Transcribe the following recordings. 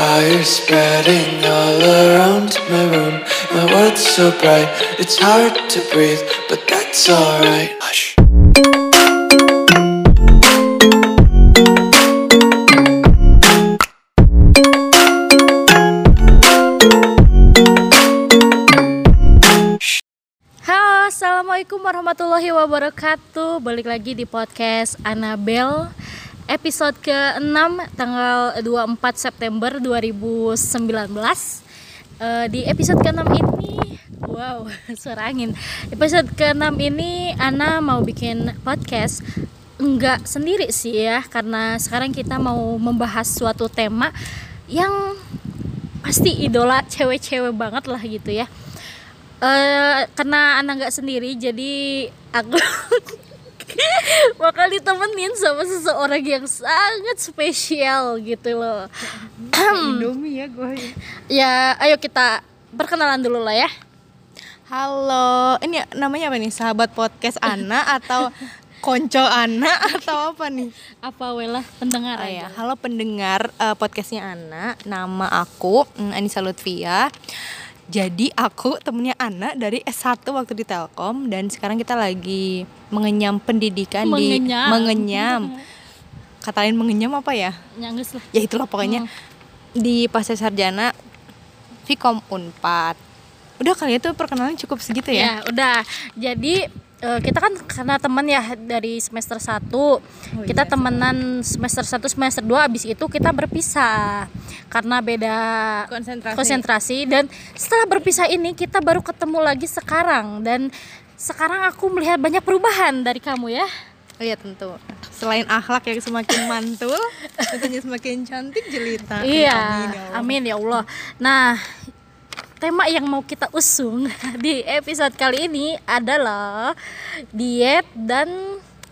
Fire spreading all around my room. My world's so bright, it's hard to breathe, but that's alright. Hush. Assalamualaikum warahmatullahi wabarakatuh Balik lagi di podcast Anabel Episode ke-6 tanggal 24 September 2019 Eh, Di episode ke-6 ini Wow, suara angin. Episode ke-6 ini Ana mau bikin podcast. Enggak sendiri sih ya Karena sekarang kita mau membahas suatu tema Yang pasti idola cewek-cewek banget lah gitu ya. Eh karena anak nggak sendiri jadi aku bakal ditemenin sama seseorang yang sangat spesial gitu loh Indomie ya gue. ya ayo kita perkenalan dulu lah ya Halo, ini namanya apa nih? Sahabat podcast Ana atau konco Ana atau apa nih? apa wela pendengar Oh ya, halo pendengar eh, podcastnya Ana. Nama aku mm, Anissa Lutfia. Jadi aku temennya Ana dari S1 waktu di Telkom dan sekarang kita lagi mengenyam pendidikan di Mengenyam. mengenyam. Kata lain mengenyam apa ya? nyangges lah Ya itulah pokoknya di Pasca Sarjana Vkom Unpad. Udah kali itu perkenalan cukup segitu ya? ya udah jadi eh, kita kan karena teman ya dari semester 1 kita iya, temenan semester 1 semester 2 abis itu kita berpisah karena beda Konsentrasi. konsentrasi dan setelah berpisah ini kita baru ketemu lagi sekarang dan sekarang aku melihat banyak perubahan dari kamu ya Oh iya tentu. Selain akhlak yang semakin mantul, tentunya semakin cantik jelita. iya Amin, ya Allah. amin ya Allah nah tema yang mau kita usung di episode kali ini adalah diet dan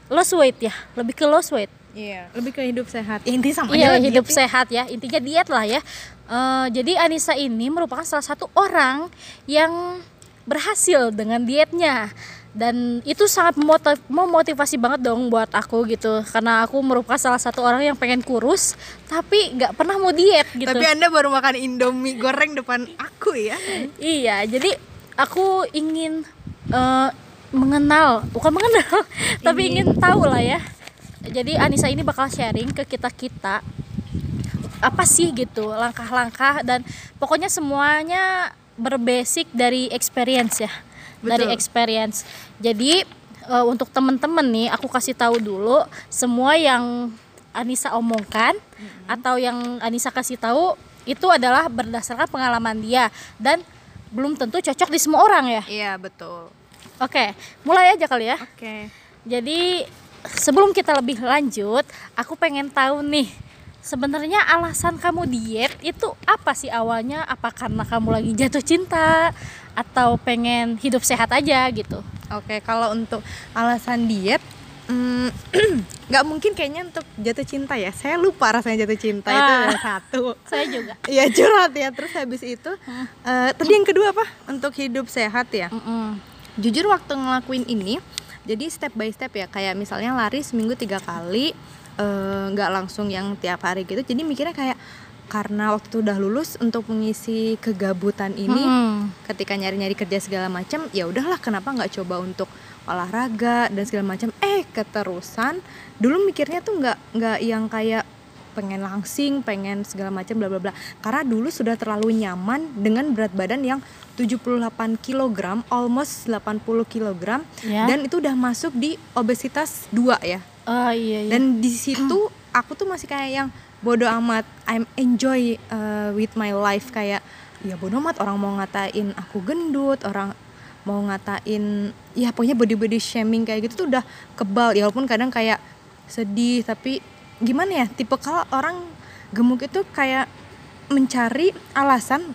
lost weight ya. Lebih ke lost weight. Iya, lebih ke hidup sehat. Intinya sama iya hidup diet ya. sehat ya. Intinya diet lah ya. Eh, jadi Anissa ini merupakan salah satu orang yang berhasil dengan dietnya dan itu sangat memotiv- memotivasi banget dong buat aku gitu. Karena aku merupakan salah satu orang yang pengen kurus tapi nggak pernah mau diet gitu. Tapi Anda baru makan Indomie goreng depan aku ya. iya jadi aku ingin eh, mengenal bukan mengenal tapi ingin tahu lah ya. Jadi Anissa ini bakal sharing ke kita kita apa sih gitu langkah-langkah dan pokoknya semuanya berbasic dari experience ya dari Betul. experience jadi eh, untuk temen-temen nih aku kasih tahu dulu semua yang Anissa omongkan atau yang Anissa kasih tahu itu adalah berdasarkan pengalaman dia dan belum tentu cocok di semua orang ya Iya, betul. oke mulai aja kali ya Oke. jadi sebelum kita lebih lanjut, aku pengen tahu nih sebenarnya alasan kamu diet itu apa sih awalnya? Apa karena kamu lagi jatuh cinta atau pengen hidup sehat aja gitu? Oke, kalau untuk alasan diet mm, nggak mungkin kayaknya untuk jatuh cinta ya. Saya lupa rasanya jatuh cinta itu Ah. ada satu. Saya juga. Iya curhat ya. Terus habis itu eh, tadi yang kedua apa? Untuk hidup sehat ya. Mm-mm. jujur waktu ngelakuin ini jadi step by step ya kayak misalnya lari seminggu tiga kali eh, nggak langsung yang tiap hari gitu jadi mikirnya kayak karena waktu itu udah lulus untuk mengisi kegabutan ini Mm. ketika nyari-nyari kerja segala macam ya udahlah kenapa nggak coba untuk olahraga dan segala macam eh keterusan dulu mikirnya tuh nggak nggak yang kayak pengen langsing pengen segala macam bla bla bla karena dulu sudah terlalu nyaman dengan berat badan yang 78 kg almost 80 kg Ya. dan itu udah masuk di obesitas 2 ya Oh iya iya. dan di situ aku tuh masih kayak yang bodoh amat. I'm enjoy uh, with my life. Kayak ya bodoh amat orang mau ngatain aku gendut orang mau ngatain ya pokoknya body body shaming kayak gitu tuh udah kebal. Ya walaupun kadang kayak sedih tapi gimana ya tipe kalau orang gemuk itu kayak mencari alasan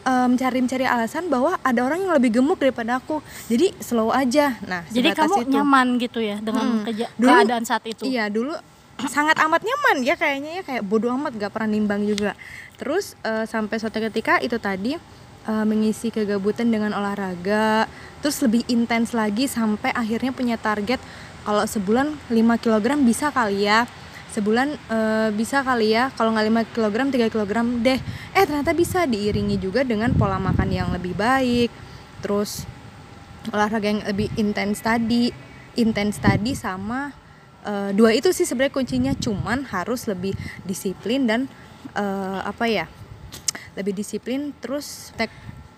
eh, mencari mencari alasan bahwa ada orang yang lebih gemuk daripada aku jadi slow aja nah Jadi kamu itu. nyaman gitu ya dengan Mm. keja- Dulu- keadaan saat itu. Iya dulu sangat amat nyaman ya kayaknya ya kayak bodoh amat gak pernah nimbang juga. Terus eh, sampai suatu ketika itu tadi eh, mengisi kegabutan dengan olahraga, terus lebih intens lagi sampai akhirnya punya target kalau sebulan 5 kg bisa kali ya. Sebulan eh, bisa kali ya. Kalau nggak 5 kg 3 kg deh. Eh ternyata bisa diiringi juga dengan pola makan yang lebih baik. Terus olahraga yang lebih intens tadi intens tadi sama eh, dua itu sih sebenarnya kuncinya. Cuman harus lebih disiplin dan eh, apa ya lebih disiplin. Terus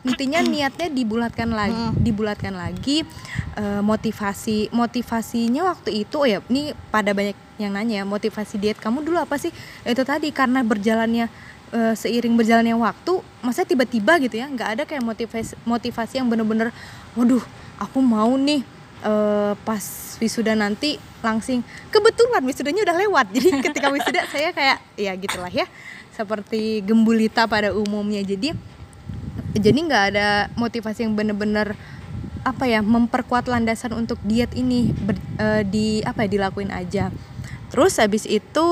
intinya niatnya dibulatkan lagi dibulatkan lagi eh, motivasi motivasinya waktu itu oh ya ini pada banyak yang nanya motivasi diet kamu dulu apa sih? Itu tadi karena berjalannya eh, seiring berjalannya waktu masa tiba-tiba gitu ya nggak ada kayak motivasi motivasi yang bener-bener waduh aku mau nih eh, pas wisuda nanti langsing. Kebetulan wisudanya udah lewat jadi ketika wisuda saya kayak ya gitulah ya seperti gembulita pada umumnya. Jadi jadi nggak ada motivasi yang bener-bener apa ya memperkuat landasan untuk diet ini ber- eh, di apa ya dilakuin aja. Terus habis itu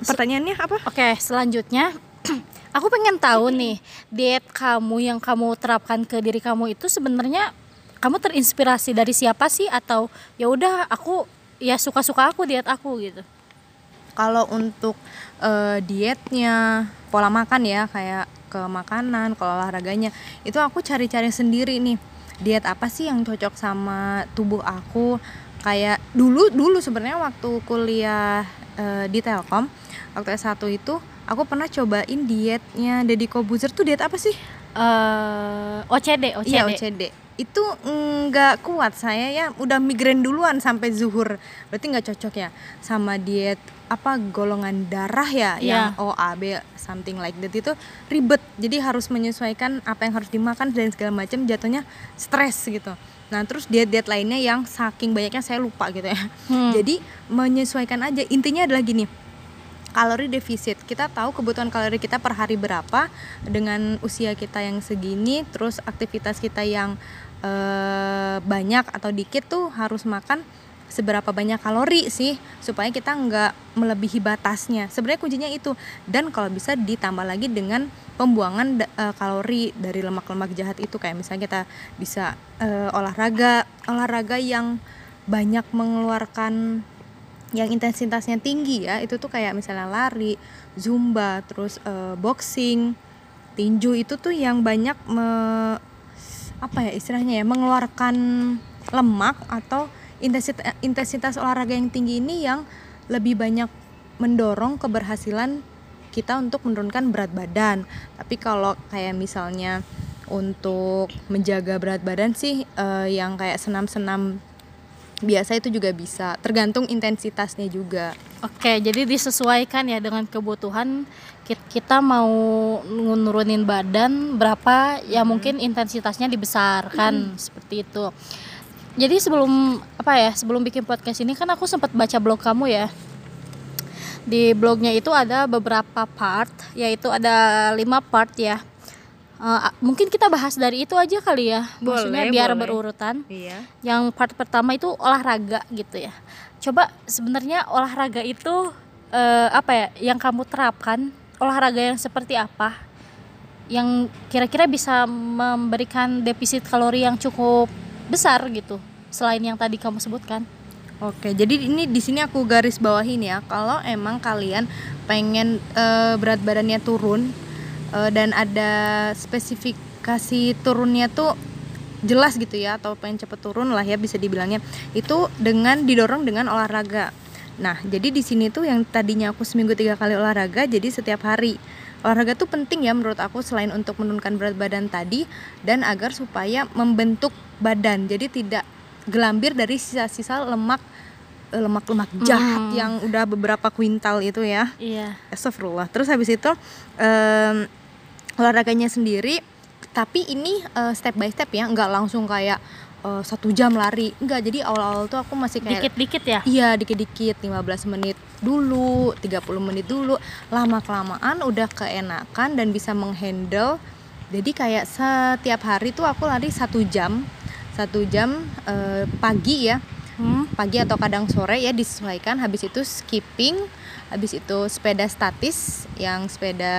pertanyaannya apa? Oke, selanjutnya aku pengen tahu nih diet kamu yang kamu terapkan ke diri kamu itu sebenarnya kamu terinspirasi dari siapa sih? Atau ya udah aku ya suka-suka aku diet aku gitu. kalau untuk eh, dietnya pola makan ya kayak ke makanan kalau olahraganya. Itu aku cari-cari sendiri nih diet apa sih yang cocok sama tubuh aku? Kayak dulu dulu sebenarnya waktu kuliah eh, di Telkom waktu S1 itu aku pernah cobain dietnya Deddy Kobuzer. Tuh diet apa sih? Eh OCD, OCD. Iya OCD itu nggak kuat saya ya udah migrain duluan sampai zuhur. Berarti nggak cocok ya sama diet apa golongan darah ya yang. O A B something like that itu ribet. Jadi harus menyesuaikan apa yang harus dimakan dan segala macam jatuhnya stres gitu. Nah terus diet diet lainnya yang saking banyaknya saya lupa gitu ya. Hmm. jadi menyesuaikan aja. Intinya adalah gini kalori defisit. Kita tahu kebutuhan kalori kita per hari berapa dengan usia kita yang segini terus aktivitas kita yang eh, banyak atau dikit tuh harus makan seberapa banyak kalori sih supaya kita nggak melebihi batasnya. Sebenarnya kuncinya itu. Dan kalau bisa ditambah lagi dengan pembuangan eh, kalori dari lemak-lemak jahat itu. Kayak misalnya kita bisa eh, olahraga olahraga yang banyak mengeluarkan yang intensitasnya tinggi ya. Itu tuh kayak misalnya lari, zumba, terus eh, boxing, tinju. Itu tuh yang banyak me- apa ya istilahnya ya mengeluarkan lemak atau intensitas intensitas olahraga yang tinggi ini yang lebih banyak mendorong keberhasilan kita untuk menurunkan berat badan. Tapi kalau kayak misalnya untuk menjaga berat badan sih eh, yang kayak senam-senam biasa itu juga bisa tergantung intensitasnya juga Oke, jadi disesuaikan ya dengan kebutuhan Kit- kita mau nurunin badan berapa ya mungkin intensitasnya dibesarkan seperti itu. Jadi sebelum apa ya sebelum bikin podcast ini kan aku sempat baca blog kamu ya. Di blognya itu ada beberapa part, yaitu ada lima part ya. Eh, mungkin kita bahas dari itu aja kali ya, maksudnya Boleh, biar boleh. berurutan iya yang part pertama itu olahraga gitu ya coba sebenarnya olahraga itu eh, apa ya yang kamu terapkan olahraga yang seperti apa yang kira-kira bisa memberikan defisit kalori yang cukup besar gitu selain yang tadi kamu sebutkan Oke, jadi ini di sini aku garis bawahin ya. Kalau emang kalian pengen eh, berat badannya turun eh, dan ada spesifikasi turunnya tuh jelas gitu ya, atau pengen cepet turun lah ya bisa dibilangnya. Itu dengan didorong dengan olahraga. Nah, jadi di sini tuh yang tadinya aku seminggu tiga kali olahraga, jadi setiap hari. Olahraga tuh penting ya menurut aku selain untuk menurunkan berat badan tadi dan agar supaya membentuk badan. Jadi tidak gelambir dari sisa-sisa lemak eh, lemak-lemak jahat yang udah beberapa kuintal itu ya. iya. Astagfirullah. Terus habis itu em, olahraganya sendiri tapi ini eh, step by step ya, nggak langsung kayak eh, satu jam lari. Enggak, jadi awal-awal tuh aku masih kayak dikit-dikit ya? Iya dikit-dikit. 15 menit dulu 30 menit dulu. Lama kelamaan udah keenakan dan bisa menghandle. Jadi kayak setiap hari tuh aku lari satu jam satu jam eh, pagi ya. Hmm, pagi atau kadang sore ya disesuaikan. Habis itu skipping habis itu sepeda statis yang sepeda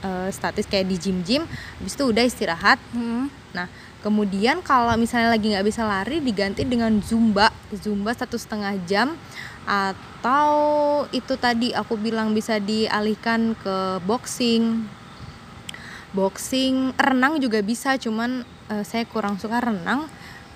eh, statis kayak di gym gym habis itu udah istirahat. Hmm. Nah, kemudian kalau misalnya lagi nggak bisa lari diganti dengan zumba, zumba satu setengah jam atau itu tadi aku bilang bisa dialihkan ke boxing, boxing, renang juga bisa, cuman eh, saya kurang suka renang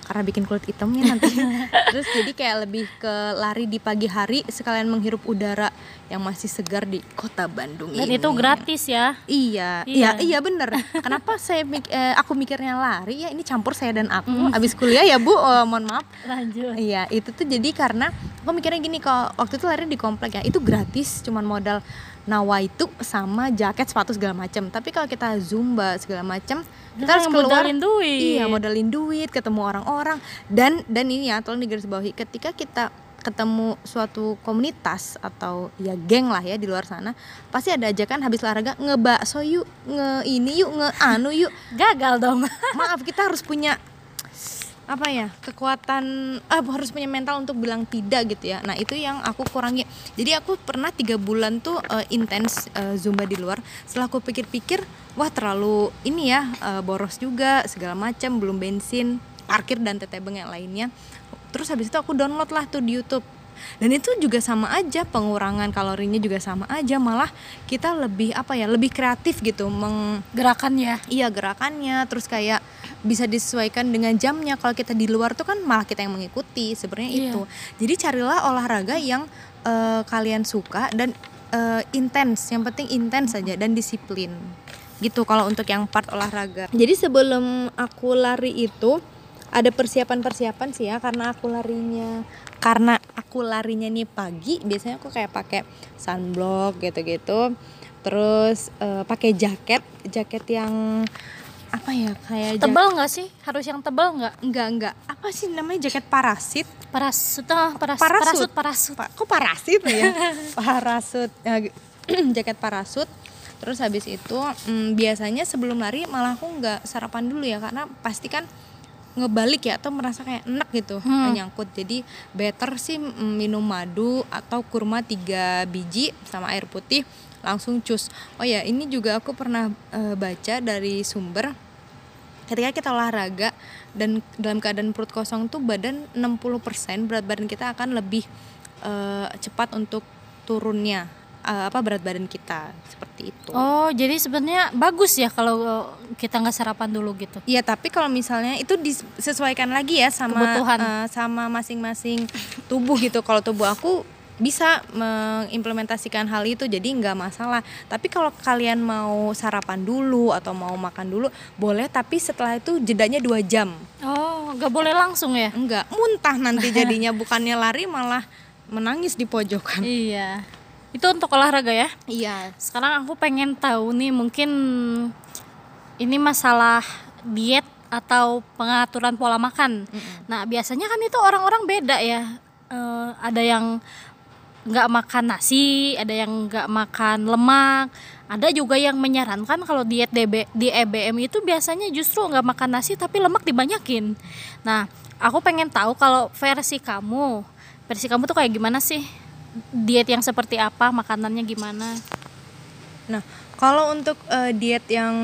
karena bikin kulit hitamnya nanti. Terus jadi kayak lebih ke lari di pagi hari sekalian menghirup udara yang masih segar di kota Bandung Dan ini. itu gratis ya. Iya, Iya. iya, iya bener. Kenapa saya mik- eh, aku mikirnya lari ya ini campur saya dan aku abis kuliah ya bu, oh, mohon maaf. Lanjut. Iya, itu tuh jadi karena aku mikirnya gini kalau waktu itu lari di komplek ya itu gratis, cuman modal nawa itu sama jaket sepatu segala macam. Tapi kalau kita zumba segala macam, kita harus keluar modalin duit. Iya, modalin duit, ketemu orang-orang dan dan ini ya tolong digarisbawahi ketika kita ketemu suatu komunitas atau ya geng lah ya di luar sana pasti ada ajakan habis olahraga ngebakso yuk nge ini yuk nge anu yuk Gagal dong. maaf kita harus punya apa ya kekuatan ah, harus punya mental untuk bilang tidak gitu ya. Nah itu yang aku kurangi. Jadi aku pernah tiga bulan tuh eh, intens eh, zumba di luar. Setelah aku pikir-pikir wah terlalu ini ya eh, boros juga segala macam belum bensin parkir dan tetebeng yang lainnya. Terus habis itu aku download lah tuh di YouTube. Dan itu juga sama aja pengurangan kalorinya juga sama aja. Malah kita lebih apa ya lebih kreatif gitu meng Gerakan ya. Iya gerakannya. Terus kayak bisa disesuaikan dengan jamnya. Kalau kita di luar tuh kan malah kita yang mengikuti sebenarnya Iya. itu. Jadi carilah olahraga yang eh, kalian suka dan eh, intens. Yang penting intens saja dan disiplin. Gitu kalau untuk yang part olahraga. Jadi sebelum aku lari itu ada persiapan-persiapan sih ya. Karena aku larinya karena aku larinya nih pagi biasanya aku kayak pakai sunblock gitu-gitu. Terus eh, pakai jaket jaket yang apa ya kayak Tebal nggak sih? Harus yang tebal nggak? enggak enggak apa sih namanya jaket parasit Parasut, ah, paras, Parasut. parasut, parasut. Pa- kok parasit ya parasut Ya, jaket parasut terus habis itu mm, biasanya sebelum lari malah aku nggak sarapan dulu ya karena pasti kan ngebalik ya atau merasa kayak enak gitu Hmm. nyangkut jadi better sih mm, minum madu atau kurma tiga biji sama air putih langsung cus oh ya ini juga aku pernah eh, baca dari sumber ketika kita olahraga dan dalam keadaan perut kosong tuh badan 60% berat badan kita akan lebih eh, cepat untuk turunnya eh, apa berat badan kita seperti itu. Oh, jadi sebenarnya bagus ya kalau kita nggak sarapan dulu gitu. Iya, tapi kalau misalnya itu disesuaikan lagi ya sama Kebutuhan. eh, sama masing-masing tubuh gitu. Kalau tubuh aku bisa mengimplementasikan hal itu jadi nggak masalah. Tapi kalau kalian mau sarapan dulu atau mau makan dulu boleh tapi setelah itu jedanya dua jam. Oh, nggak boleh langsung ya? Enggak, muntah nanti jadinya bukannya lari malah menangis di pojokan. Iya. Itu untuk olahraga ya. Iya. Sekarang aku pengen tahu nih mungkin ini masalah diet atau pengaturan pola makan. Nah, biasanya kan itu orang-orang beda ya. Eh, ada yang nggak makan nasi, ada yang nggak makan lemak, ada juga yang menyarankan kalau diet DB, di EBM itu biasanya justru nggak makan nasi tapi lemak dibanyakin. Nah, aku pengen tahu kalau versi kamu, versi kamu tuh kayak gimana sih? Diet yang seperti apa, makanannya gimana? Nah, kalau untuk eh, diet yang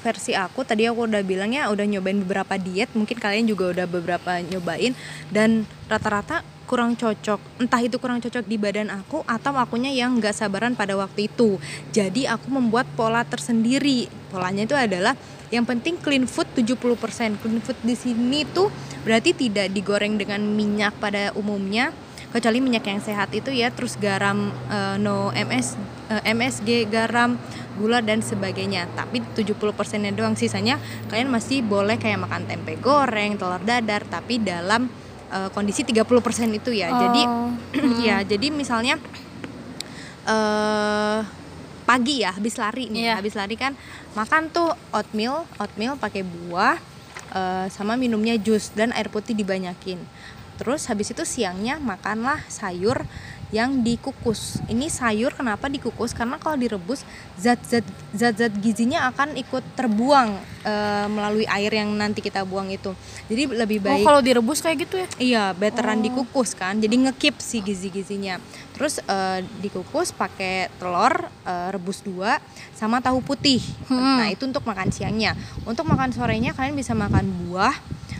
versi aku tadi aku udah bilang ya udah nyobain beberapa diet, mungkin kalian juga udah beberapa nyobain dan rata-rata kurang cocok. Entah itu kurang cocok di badan aku atau akunya yang nggak sabaran pada waktu itu. Jadi aku membuat pola tersendiri. Polanya itu adalah yang penting clean food 70%. Clean food di sini tuh berarti tidak digoreng dengan minyak pada umumnya kecuali minyak yang sehat itu ya terus garam eh, no MS eh, MSG garam gula dan sebagainya tapi 70% nya doang sisanya kalian masih boleh kayak makan tempe goreng telur dadar tapi dalam eh, kondisi 30% itu ya jadi Oh. ya jadi misalnya eh pagi ya habis lari nih Iya. habis lari kan makan tuh oatmeal oatmeal pakai buah eh, sama minumnya jus dan air putih dibanyakin terus habis itu siangnya makanlah sayur yang dikukus. Ini sayur kenapa dikukus? Karena kalau direbus zat-zat zat-zat gizinya akan ikut terbuang eh, melalui air yang nanti kita buang itu. Jadi lebih Oh, baik kalau direbus kayak gitu ya? Iya, betteran Oh. dikukus kan. Jadi ngekip si gizi-gizinya. Terus eh, dikukus pakai telur eh, rebus dua sama tahu putih. Hmm. Nah, itu untuk makan siangnya. Untuk makan sorenya kalian bisa makan buah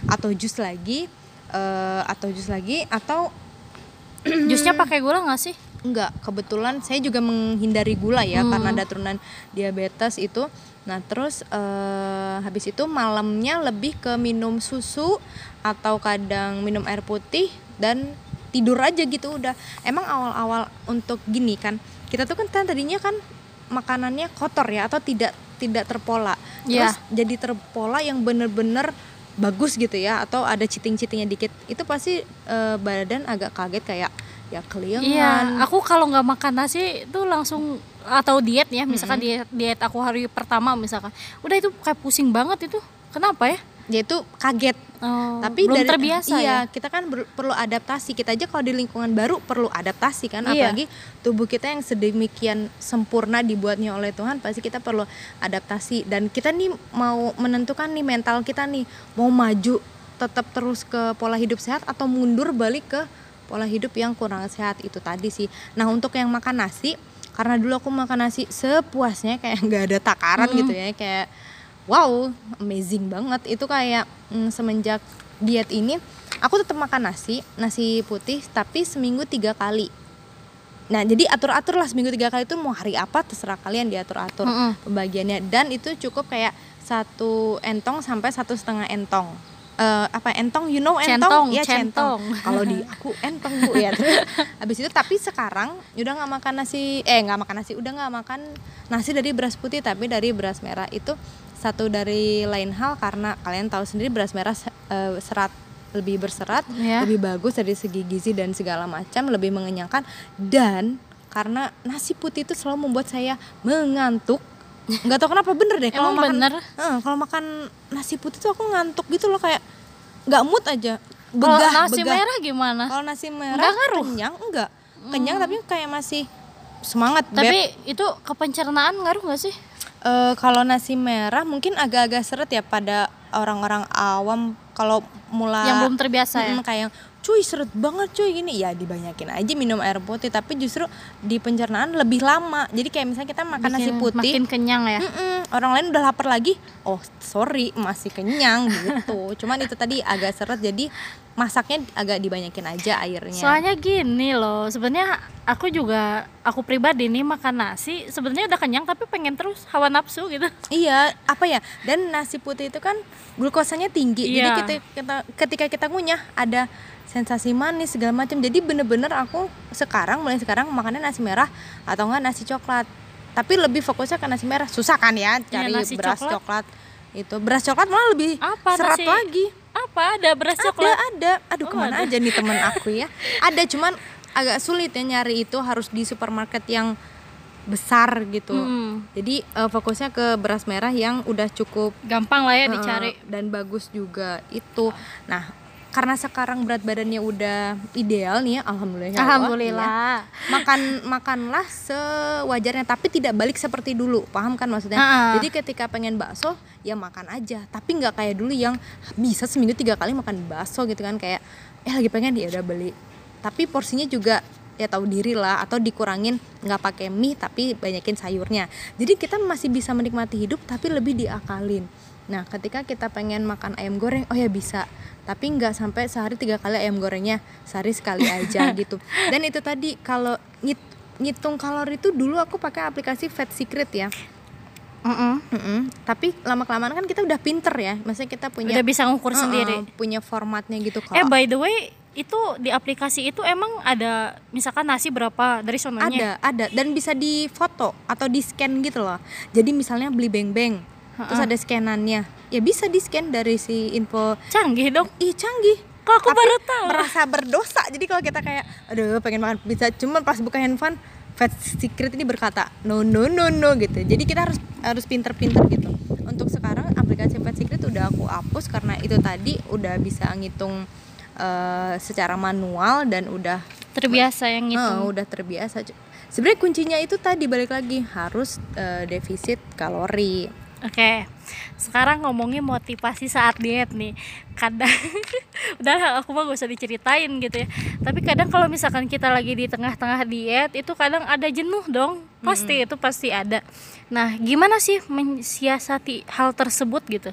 atau jus lagi eh, atau jus lagi atau Jusnya pakai gula nggak sih? enggak. Kebetulan saya juga menghindari gula ya Hmm. karena ada turunan diabetes itu. Nah, terus eh, habis itu malamnya lebih ke minum susu atau kadang minum air putih dan tidur aja gitu udah. Emang awal-awal untuk gini kan. Kita tuh kan kan tadinya kan makanannya kotor ya atau tidak tidak terpola. Terus Iya. jadi terpola yang bener-bener bagus gitu ya atau ada citing-citingnya dikit. Itu pasti eh, badan agak kaget kayak ya keliangan. Iya, aku kalau nggak makan nasi itu langsung atau diet ya, misalkan diet diet aku hari pertama misalkan, udah itu kayak pusing banget itu. Kenapa ya? dia itu kaget Oh, tapi belum dari terbiasa iya ya. kita kan ber- perlu adaptasi kita aja kalau di lingkungan baru perlu adaptasi kan Iya. apalagi tubuh kita yang sedemikian sempurna dibuatnya oleh Tuhan pasti kita perlu adaptasi dan kita nih mau menentukan nih mental kita nih mau maju tetap terus ke pola hidup sehat atau mundur balik ke pola hidup yang kurang sehat itu tadi sih nah untuk yang makan nasi karena dulu aku makan nasi sepuasnya kayak nggak ada takaran Hmm. gitu ya kayak wow amazing banget. Itu kayak mm, semenjak diet ini aku tetap makan nasi nasi putih tapi seminggu tiga kali. Nah jadi atur atur lah seminggu tiga kali itu mau hari apa terserah kalian diatur atur Mm-mm. pembagiannya. Dan itu cukup kayak satu entong sampai satu setengah entong. Eh, apa entong you know entong? Centong, ya centong, centong. kalau di aku entong bu ya. Terus habis itu tapi sekarang udah nggak makan nasi eh nggak makan nasi udah nggak makan nasi dari beras putih tapi dari beras merah. Itu satu dari lain hal karena kalian tahu sendiri beras merah eh, serat lebih berserat Ya. lebih bagus dari segi gizi dan segala macam lebih mengenyangkan dan karena nasi putih itu selalu membuat saya mengantuk nggak tahu kenapa bener deh kalau makan bener? Eh, kalau makan nasi putih tuh aku ngantuk gitu loh kayak nggak mood aja Kalau begah nasi begah. merah gimana? kalau nasi merah Nggak ngaruh? kenyang enggak kenyang tapi kayak masih semangat Beb. Tapi itu ke pencernaan ngaruh nggak sih? Eh, kalau nasi merah mungkin agak-agak seret ya pada orang-orang awam. Kalau mulai Yang belum terbiasa ya? Mm, kayak cuy seret banget cuy gini. Ya dibanyakin aja minum air putih. Tapi justru di pencernaan lebih lama jadi kayak misalnya kita makan nasi Bikin putih Makin kenyang ya. Mm-mm, orang lain udah lapar lagi oh sorry masih kenyang gitu cuman itu tadi agak seret jadi masaknya agak dibanyakin aja airnya Soalnya gini loh, sebenarnya aku juga aku pribadi nih makan nasi sebenarnya udah kenyang tapi pengen terus hawa nafsu gitu. Iya, apa ya? Dan nasi putih itu kan glukosanya tinggi. Jadi Iya. kita, kita ketika kita ngunyah ada sensasi manis segala macam. Jadi bener-bener aku sekarang mulai sekarang makannya nasi merah atau enggak nasi coklat. Tapi lebih fokusnya ke nasi merah. Susah kan ya cari Iya, nasi beras coklat. coklat. Itu beras coklat malah lebih Apa serat nasi? lagi. Apa ada beras Ada, coklat? ada. Aduh, Oh, ke mana ada. aja nih temen aku ya? Ada, cuman agak sulit ya nyari itu harus di supermarket yang besar gitu. Hmm, Jadi eh, fokusnya ke beras merah yang udah cukup gampang lah ya dicari. dan bagus juga itu. Nah, karena sekarang berat badannya udah ideal nih ya, alhamdulillah. ya Alhamdulillah. ya. Makan makanlah sewajarnya tapi tidak balik seperti dulu. Paham kan maksudnya? Ha-ha. Jadi ketika pengen bakso ya makan aja, tapi nggak kayak dulu yang bisa seminggu tiga kali makan bakso gitu kan kayak eh lagi pengen ya udah beli. Tapi porsinya juga ya tahu diri lah atau dikurangin nggak pakai mie tapi banyakin sayurnya jadi kita masih bisa menikmati hidup tapi lebih diakalin nah ketika kita pengen makan ayam goreng oh ya bisa tapi nggak sampai sehari tiga kali ayam gorengnya sehari sekali aja gitu dan itu tadi kalau ngit- ngitung kalori itu dulu aku pakai aplikasi Fat Secret ya Mm-mm. Mm-mm. tapi lama kelamaan kan kita udah pinter ya maksudnya kita punya Udah bisa ngukur Uh-uh, sendiri. punya formatnya gitu Eh kalau by the way, itu di aplikasi itu emang ada misalkan nasi berapa dari sononya? Ada, ada dan bisa di foto atau di scan gitu loh. Jadi misalnya beli beng-beng, terus ada scanannya. Ya bisa di scan dari si info. Canggih dong. Ih, canggih. Kok aku Tapi baru tahu? Merasa berdosa. Jadi kalau kita kayak aduh pengen makan pizza cuman pas buka handphone Fat Secret ini berkata no no no no gitu. Jadi kita harus harus pinter-pinter gitu. Untuk sekarang aplikasi Fat Secret udah aku hapus karena itu tadi udah bisa ngitung eh, secara manual dan udah terbiasa yang itu Ah, udah terbiasa sebenarnya kuncinya itu tadi balik lagi harus eh, defisit kalori Oke, sekarang ngomongin motivasi saat diet nih. Kadang, udah aku mah gak usah diceritain gitu ya. Tapi kadang kalau misalkan kita lagi di tengah-tengah diet, itu kadang ada jenuh dong. Pasti itu pasti ada. Nah, gimana sih mensiasati hal tersebut gitu?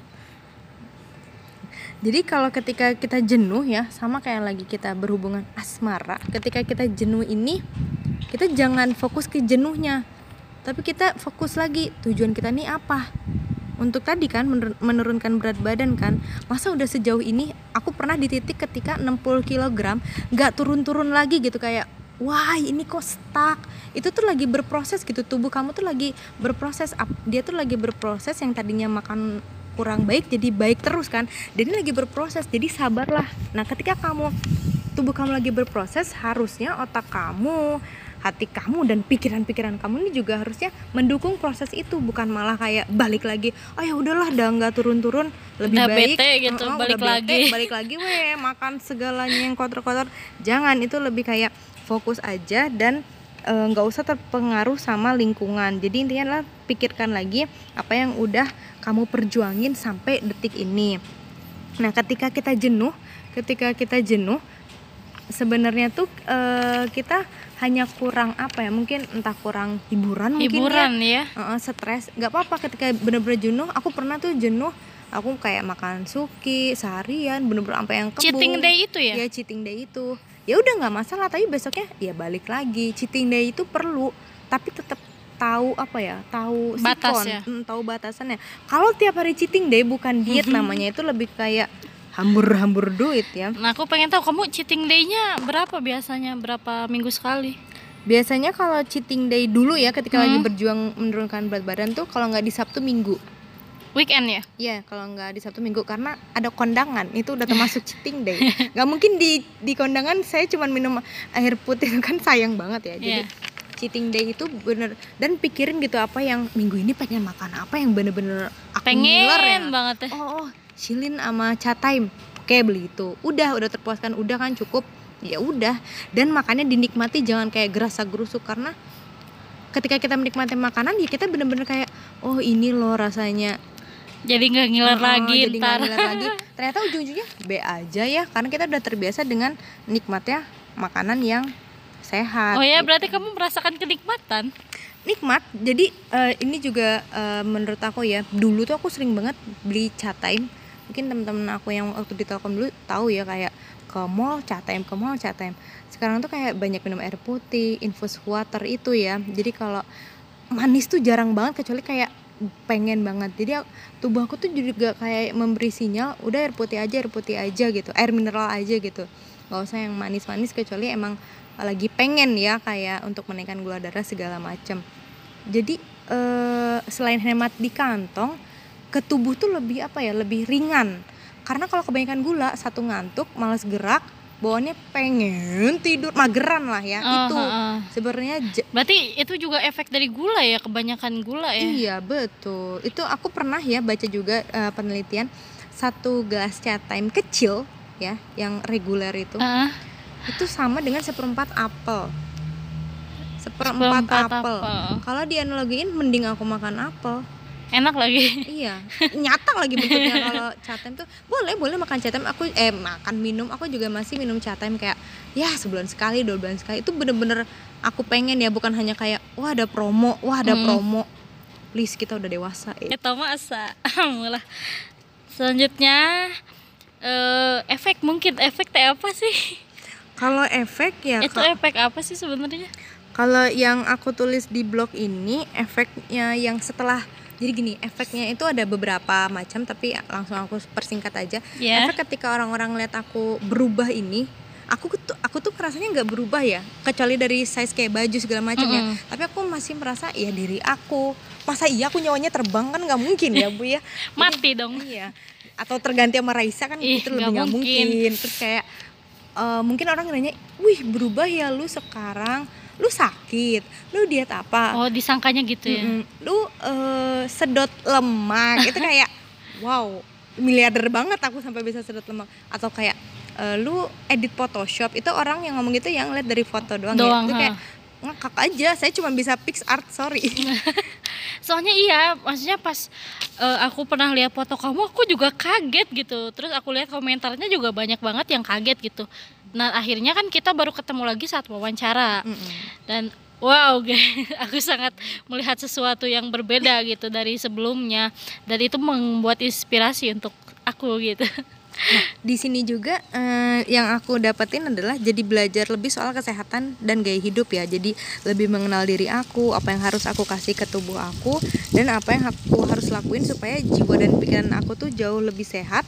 Jadi kalau ketika kita jenuh ya, sama kayak lagi kita berhubungan asmara, ketika kita jenuh ini, kita jangan fokus ke jenuhnya, tapi kita fokus lagi tujuan kita nih apa. Untuk tadi kan menur- menurunkan berat badan kan, masa udah sejauh ini aku pernah di titik ketika 60 kg nggak turun-turun lagi gitu kayak wah ini kok stuck. Itu tuh lagi berproses gitu tubuh kamu tuh lagi berproses dia tuh lagi berproses yang tadinya makan kurang baik jadi baik terus kan. Dan ini lagi berproses jadi sabarlah. Nah ketika kamu tubuh kamu lagi berproses harusnya otak kamu hati kamu dan pikiran-pikiran kamu ini juga harusnya mendukung proses itu bukan malah kayak balik lagi oh ya udahlah udah nggak turun-turun lebih Udah baik bete gitu, "Oh, balik udah bete, lagi." balik lagi weh makan segalanya yang kotor-kotor. Jangan itu lebih kayak fokus aja dan eh, nggak usah terpengaruh sama lingkungan. Jadi intinya adalah pikirkan lagi apa yang udah kamu perjuangin sampai detik ini. Nah ketika kita jenuh ketika kita jenuh sebenarnya tuh eh, kita hanya kurang apa ya mungkin entah kurang hiburan mungkin ya. Hiburan ya. Heeh, stres. Nggak apa-apa ketika bener-bener jenuh aku pernah tuh jenuh. Aku kayak makan suki seharian bener-bener sampai yang kembung Cheating day itu ya? ya cheating day itu. Ya udah nggak masalah tapi besoknya ya balik lagi. Cheating day itu perlu tapi tetap tahu apa ya tahu sikon, Batasnya. mm, tahu batasannya. Kalau tiap hari cheating day bukan diet namanya itu lebih kayak hambur-hambur duit ya Nah, aku pengen tahu kamu cheating day-nya berapa biasanya? Berapa minggu sekali? biasanya kalau cheating day dulu ya ketika lagi Hmm. berjuang menurunkan berat badan tuh kalau nggak di Sabtu Minggu Weekend ya? Iya, kalau nggak di Sabtu Minggu karena ada kondangan itu udah termasuk cheating day. Gak mungkin di di kondangan saya cuma minum air putih kan sayang banget ya. Jadi Iya. cheating day itu bener dan pikirin gitu apa yang minggu ini pengen makan apa yang bener-bener aku Pengen ngiler ya. banget ya. Oh, oh Shilin sama chat time. Oke, beli itu. Udah, udah terpuaskan, udah kan cukup. Ya udah. Dan makannya dinikmati jangan kayak gerasa gerusuk karena ketika kita menikmati makanan ya kita bener-bener kayak oh ini loh rasanya Jadi nggak ngiler Oh, lagi jadi ntar. nggak ngiler lagi. Ternyata ujung-ujungnya B aja ya, karena kita udah terbiasa dengan nikmatnya makanan yang sehat. Oh ya, gitu. berarti kamu merasakan kenikmatan. nikmat. Jadi eh, ini juga eh, menurut aku ya, dulu tuh aku sering banget beli chat time. Mungkin teman-teman aku yang waktu di Telkom dulu tahu ya kayak ke mall chat time, ke mall chat time. Sekarang tuh kayak banyak minum air putih, infus water itu ya. Jadi kalau manis tuh jarang banget kecuali kayak pengen banget jadi tubuh aku tuh juga kayak memberi sinyal udah air putih aja air putih aja gitu air mineral aja gitu nggak usah yang manis-manis kecuali emang lagi pengen ya kayak untuk menaikkan gula darah segala macam jadi eh, selain hemat di kantong ke tubuh tuh lebih apa ya lebih ringan karena kalau kebanyakan gula satu ngantuk malas gerak bawaannya pengen tidur mageran lah ya Oh, itu heeh. sebenarnya j- Berarti itu juga efek dari gula ya, kebanyakan gula ya. Iya betul. Itu aku pernah ya baca juga eh, penelitian satu gelas chat time kecil ya yang reguler itu Heeh. itu sama dengan seperempat apel. Seperempat, Seperempat apel. apel. Kalau dianalogiin mending aku makan apel. Enak lagi. iya, nyata lagi bentuknya kalau chat time tuh boleh boleh makan chat time. Aku eh makan minum aku juga masih minum chat time kayak ya sebulan sekali dua bulan sekali itu bener-bener aku pengen ya bukan hanya kayak wah ada promo wah ada Hmm. promo. Please kita udah dewasa eh. Kita masa. Mulai. Selanjutnya eh efek mungkin efek teh apa sih? Kalau efek ya, itu efek apa sih sebenarnya? kalau yang aku tulis di blog ini efeknya yang setelah jadi gini, efeknya itu ada beberapa macam tapi langsung aku persingkat aja. Ya. Efek ketika orang-orang lihat aku berubah ini, aku tuh aku tuh rasanya nggak berubah ya, kecuali dari size kayak baju segala macam ya. Mm-mm. Tapi aku masih merasa ya diri aku. Masa iya aku nyawanya terbang kan nggak mungkin ya bu ya. Jadi- Mati dong. Iya. Atau terganti sama Raisa kan Ih, itu lebih nggak nggak mungkin. mungkin. Terus kayak eh, mungkin orang nanya, wih berubah ya lu sekarang, lu sakit, lu diet apa? Oh, disangkanya gitu ya. Mm-mm. lu eh, sedot lemak itu kayak wow miliarder banget aku sampai bisa sedot lemak atau kayak "Eh, lu edit Photoshop itu orang yang ngomong gitu yang lihat dari foto doang, Doang, ya itu kayak ngakak aja saya cuma bisa fix art sorry soalnya iya maksudnya pas eh, aku pernah lihat foto kamu aku juga kaget gitu terus aku lihat komentarnya juga banyak banget yang kaget gitu nah akhirnya kan kita baru ketemu lagi saat wawancara. Dan wow aku sangat melihat sesuatu yang berbeda gitu dari sebelumnya. Dan itu membuat inspirasi untuk aku gitu di sini juga eh, yang aku dapetin adalah jadi belajar lebih soal kesehatan dan gaya hidup ya. Jadi lebih mengenal diri aku apa yang harus aku kasih ke tubuh aku dan apa yang aku harus lakuin supaya jiwa dan pikiran aku tuh jauh lebih sehat.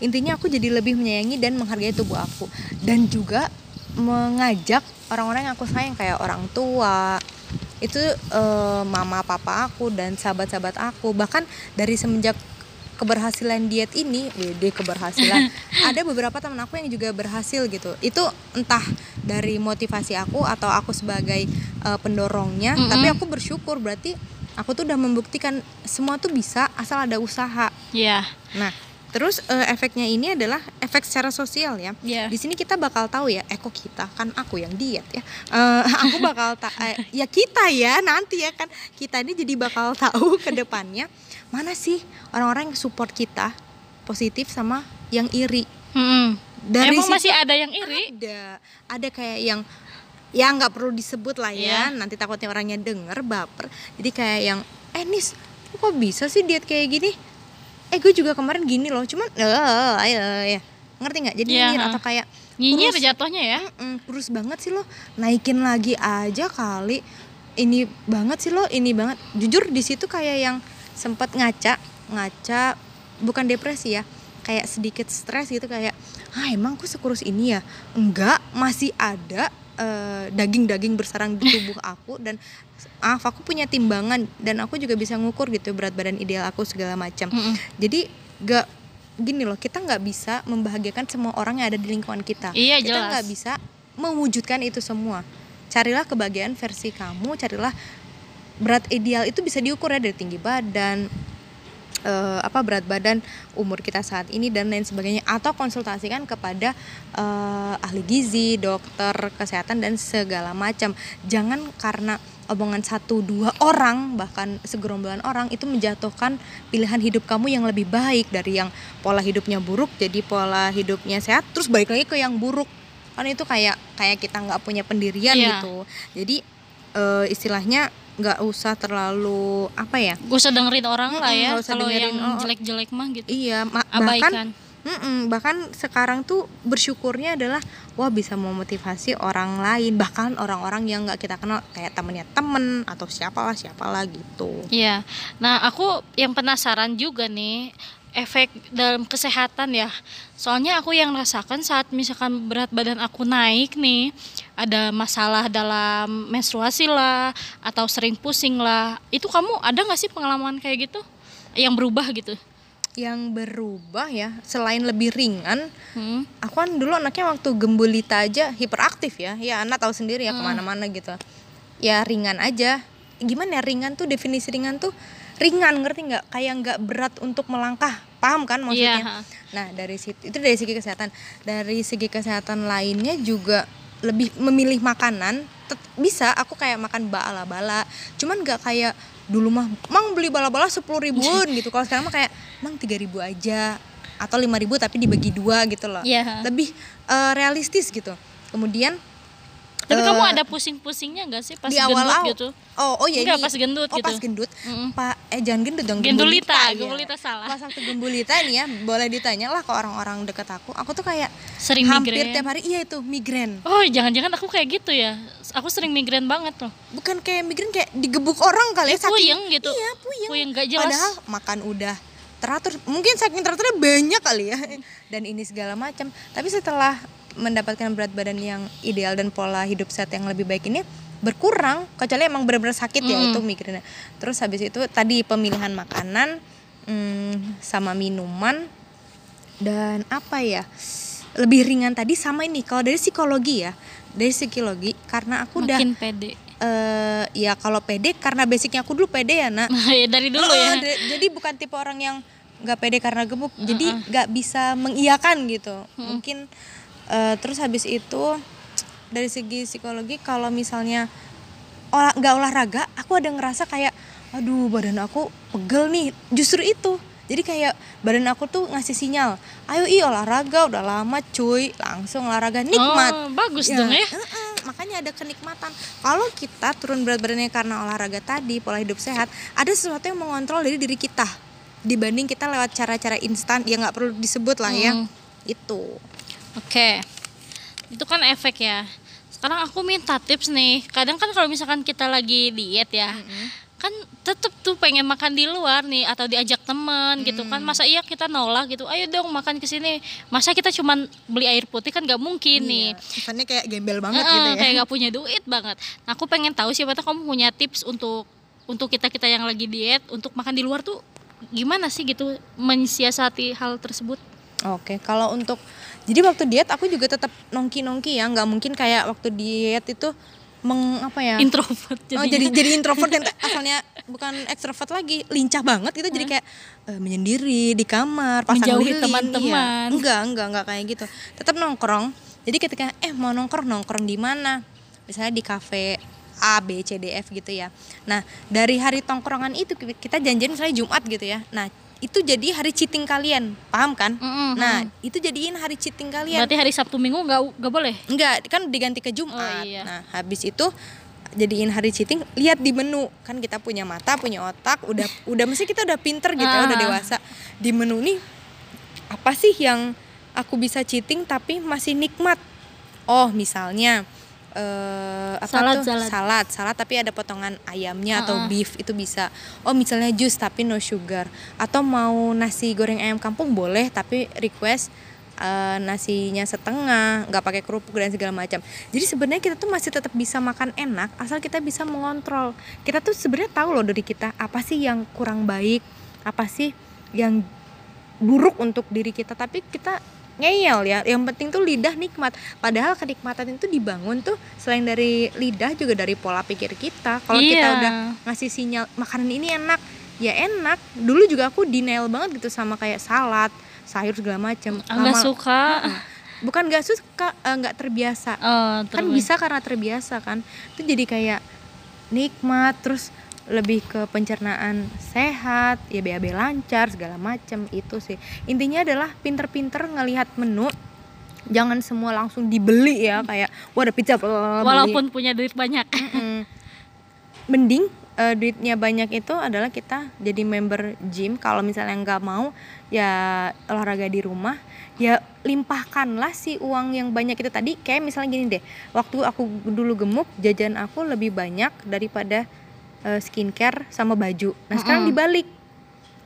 Intinya aku jadi lebih menyayangi dan menghargai tubuh aku. Dan juga mengajak orang-orang yang aku sayang kayak orang tua itu eh, mama papa aku dan sahabat-sahabat aku. Bahkan dari semenjak keberhasilan diet ini, wede keberhasilan. ada beberapa teman aku yang juga berhasil gitu. Itu entah dari motivasi aku atau aku sebagai eh, pendorongnya, Mm-mm. tapi aku bersyukur berarti aku tuh udah membuktikan semua tuh bisa asal ada usaha. ya Nah, terus eh, efeknya ini adalah efek secara sosial ya. Iya. Di sini kita bakal tahu ya, eko kita kan aku yang diet ya. Eh, aku bakal ta eh, ya kita ya nanti ya kan kita ini jadi bakal tahu ke depannya mana sih orang-orang yang support kita positif sama yang iri. Mm-mm. Dari emang situ masih ada yang iri Ada, ada kayak yang ya nggak perlu disebut lah ya. Iya. Nanti takutnya orangnya denger baper. Jadi kayak yang eh Nis, kok bisa sih diet kayak gini? Eh gue juga kemarin gini loh, cuman eh ayo ya. Ngerti nggak? Jadi nyinyir ha. atau kayak nyinyir kurus. jatuhnya ya Mm-mm, kurus banget sih lo. Naikin lagi aja kali. Ini banget sih lo, ini banget. Jujur di situ kayak yang sempat ngaca, ngaca bukan depresi ya. Kayak sedikit stres gitu kayak, "Ah, emang aku sekurus ini ya?" Enggak, masih ada eh, daging-daging bersarang di tubuh aku dan maaf aku punya timbangan dan aku juga bisa ngukur gitu berat badan ideal aku segala macam. Mm-mm. Jadi gak gini loh kita nggak bisa membahagiakan semua orang yang ada di lingkungan kita. Iya, kita nggak bisa mewujudkan itu semua. Carilah kebahagiaan versi kamu, carilah berat ideal itu bisa diukur ya dari tinggi badan, eh, apa berat badan, umur kita saat ini dan lain sebagainya atau konsultasikan kepada eh, ahli gizi, dokter kesehatan dan segala macam. Jangan karena omongan satu dua orang bahkan segerombolan orang itu menjatuhkan pilihan hidup kamu yang lebih baik dari yang pola hidupnya buruk jadi pola hidupnya sehat terus balik lagi ke yang buruk kan itu kayak kayak kita nggak punya pendirian Iya. gitu jadi eh, istilahnya nggak usah terlalu apa ya Gak usah dengerin orang lah ya kalau yang oh, oh. jelek-jelek mah gitu iya ma- bahkan abaikan Mm-mm, bahkan sekarang tuh bersyukurnya adalah wah bisa memotivasi orang lain bahkan orang-orang yang nggak kita kenal kayak temennya temen atau siapa lah siapa lah gitu Iya. Nah, aku yang penasaran juga nih efek dalam kesehatan ya. Soalnya aku yang rasakan saat misalkan berat badan aku naik nih, ada masalah dalam menstruasi lah atau sering pusing lah. Itu kamu ada nggak sih pengalaman kayak gitu? Yang berubah gitu? yang berubah ya selain lebih ringan Hmm. aku kan dulu anaknya waktu gembulita aja hiperaktif ya ya anak tahu sendiri ya ke mana-mana gitu ya ringan aja gimana ya ringan tuh definisi ringan tuh ringan ngerti nggak kayak nggak berat untuk melangkah paham kan maksudnya Iya. nah dari situ itu dari segi kesehatan dari segi kesehatan lainnya juga lebih memilih makanan tet- bisa. Aku kayak makan bala-bala. Cuman nggak kayak dulu mah mang beli bala-bala sepuluh ribuan gitu. Kalau sekarang mah kayak mang tiga ribu aja atau lima ribu tapi dibagi dua gitu loh. Iya. lebih eh, realistis gitu. Kemudian Tapi Eh, kamu ada pusing-pusingnya nggak sih pas di gendut awal gitu? oh oh ya Enggak, ini pas gendut oh gitu. pas gendut Mm-mm. pak eh jangan gendut dong Gendulita, ya. gembulita salah. pas waktu gembulita nih ya boleh ditanya lah ke orang-orang deket aku aku tuh kayak Sering hampir migrain. tiap hari iya itu migrain Oh, jangan-jangan aku kayak gitu ya. Aku sering migrain banget loh. bukan kayak migrain kayak digebuk orang kali ya, Ya, puyeng gitu. iya puyeng Puyeng gak jelas. padahal makan udah teratur mungkin saking teraturnya banyak kali ya dan ini segala macam tapi setelah mendapatkan berat badan yang ideal dan pola hidup sehat yang lebih baik ini berkurang kecuali emang benar-benar sakit ya Mm. itu migrainnya terus habis itu tadi pemilihan makanan hmm, sama minuman dan apa ya lebih ringan tadi sama ini. Kalau dari psikologi ya dari psikologi karena aku udah Makin pede. eh ya kalau pede karena basicnya aku dulu pede ya nak. Ya dari dulu Oh, ya. jadi bukan tipe orang yang nggak pede karena gemuk. Jadi nggak bisa mengiyakan gitu. Mungkin Eh, terus habis itu dari segi psikologi kalau misalnya olah nggak olahraga aku ada ngerasa kayak aduh badan aku pegel nih. Justru itu. Jadi kayak badan aku tuh ngasih sinyal ayo i olahraga udah lama cuy. Langsung olahraga nikmat. Oh, bagus dong ya. makanya ada kenikmatan. Kalau kita turun berat badannya karena olahraga tadi pola hidup sehat ada sesuatu yang mengontrol dari diri kita dibanding kita lewat cara-cara instan ya nggak perlu disebut lah ya. Mm. itu Oke, itu kan efek ya. Sekarang aku minta tips nih. Kadang kan kalau misalkan kita lagi diet ya, kan tetep tuh pengen makan di luar nih atau diajak temen gitu kan. Masa iya kita nolak gitu? Ayo dong makan ke sini. Masa kita cuman beli air putih kan gak mungkin nih. kesannya kayak gembel banget Heeh, gitu ya Kayak gak punya duit banget. Nah, aku pengen tahu siapa tahu kamu punya tips untuk untuk kita kita yang lagi diet untuk makan di luar tuh gimana sih gitu mensiasati hal tersebut? Oke, kalau untuk jadi waktu diet aku juga tetap nongki-nongki ya, nggak mungkin kayak waktu diet itu meng apa ya? Introvert Oh, jadi jadi introvert yang asalnya bukan ekstrovert lagi, lincah banget gitu jadi kayak eh, menyendiri di kamar, pasang Menjauhi teman-teman. iya. Enggak, enggak, enggak kayak gitu. Tetap nongkrong. Jadi ketika eh mau nongkrong, nongkrong di mana? Misalnya di kafe A, B, C, D, F gitu ya. Nah, dari hari tongkrongan itu kita janjian misalnya Jumat gitu ya. Nah, itu jadi hari cheating kalian, paham kan? Mm-mm, Nah, itu jadiin hari cheating kalian. Berarti hari Sabtu Minggu nggak nggak boleh? Enggak, kan diganti ke Jumat. Oh, iya. Nah, habis itu jadiin hari cheating, lihat di menu. Kan kita punya mata, punya otak, udah udah mesti kita udah pinter gitu ya, udah Ah. dewasa. Di menu nih apa sih yang aku bisa cheating tapi masih nikmat? Oh, misalnya eh apa Salad, tuh? salad. salad salad tapi ada potongan ayamnya atau Ah, ah. beef itu bisa. Oh misalnya jus tapi no sugar. Atau mau nasi goreng ayam kampung boleh tapi request eh, nasinya setengah nggak pakai kerupuk dan segala macam. Jadi sebenarnya kita tuh masih tetap bisa makan enak asal kita bisa mengontrol. Kita tuh sebenarnya tahu loh dari kita apa sih yang kurang baik apa sih yang buruk untuk diri kita. Tapi kita ngeyel ya. Yang penting tuh lidah nikmat. Padahal kenikmatan itu dibangun tuh selain dari lidah juga dari pola pikir kita. Kalau kita Iya. udah ngasih sinyal makanan ini enak. Ya enak. Dulu juga aku denial banget gitu sama kayak salad sayur segala macam Nggak Lama- suka. bukan nggak suka eh, nggak terbiasa. Oh, kan terus. bisa karena terbiasa kan. Itu jadi kayak nikmat terus lebih ke pencernaan sehat ya BAB lancar segala macam itu sih. Intinya adalah pinter-pinter ngelihat menu. Jangan semua langsung dibeli ya kayak wah ada pizza beli. Walaupun punya duit banyak. Mending eh, duitnya banyak itu adalah kita jadi member gym. Kalau misalnya nggak mau ya olahraga di rumah. Ya limpahkanlah si uang yang banyak itu tadi. Kayak misalnya gini deh waktu aku dulu gemuk jajan aku lebih banyak daripada eh, skincare sama baju nah sekarang Mm-mm. dibalik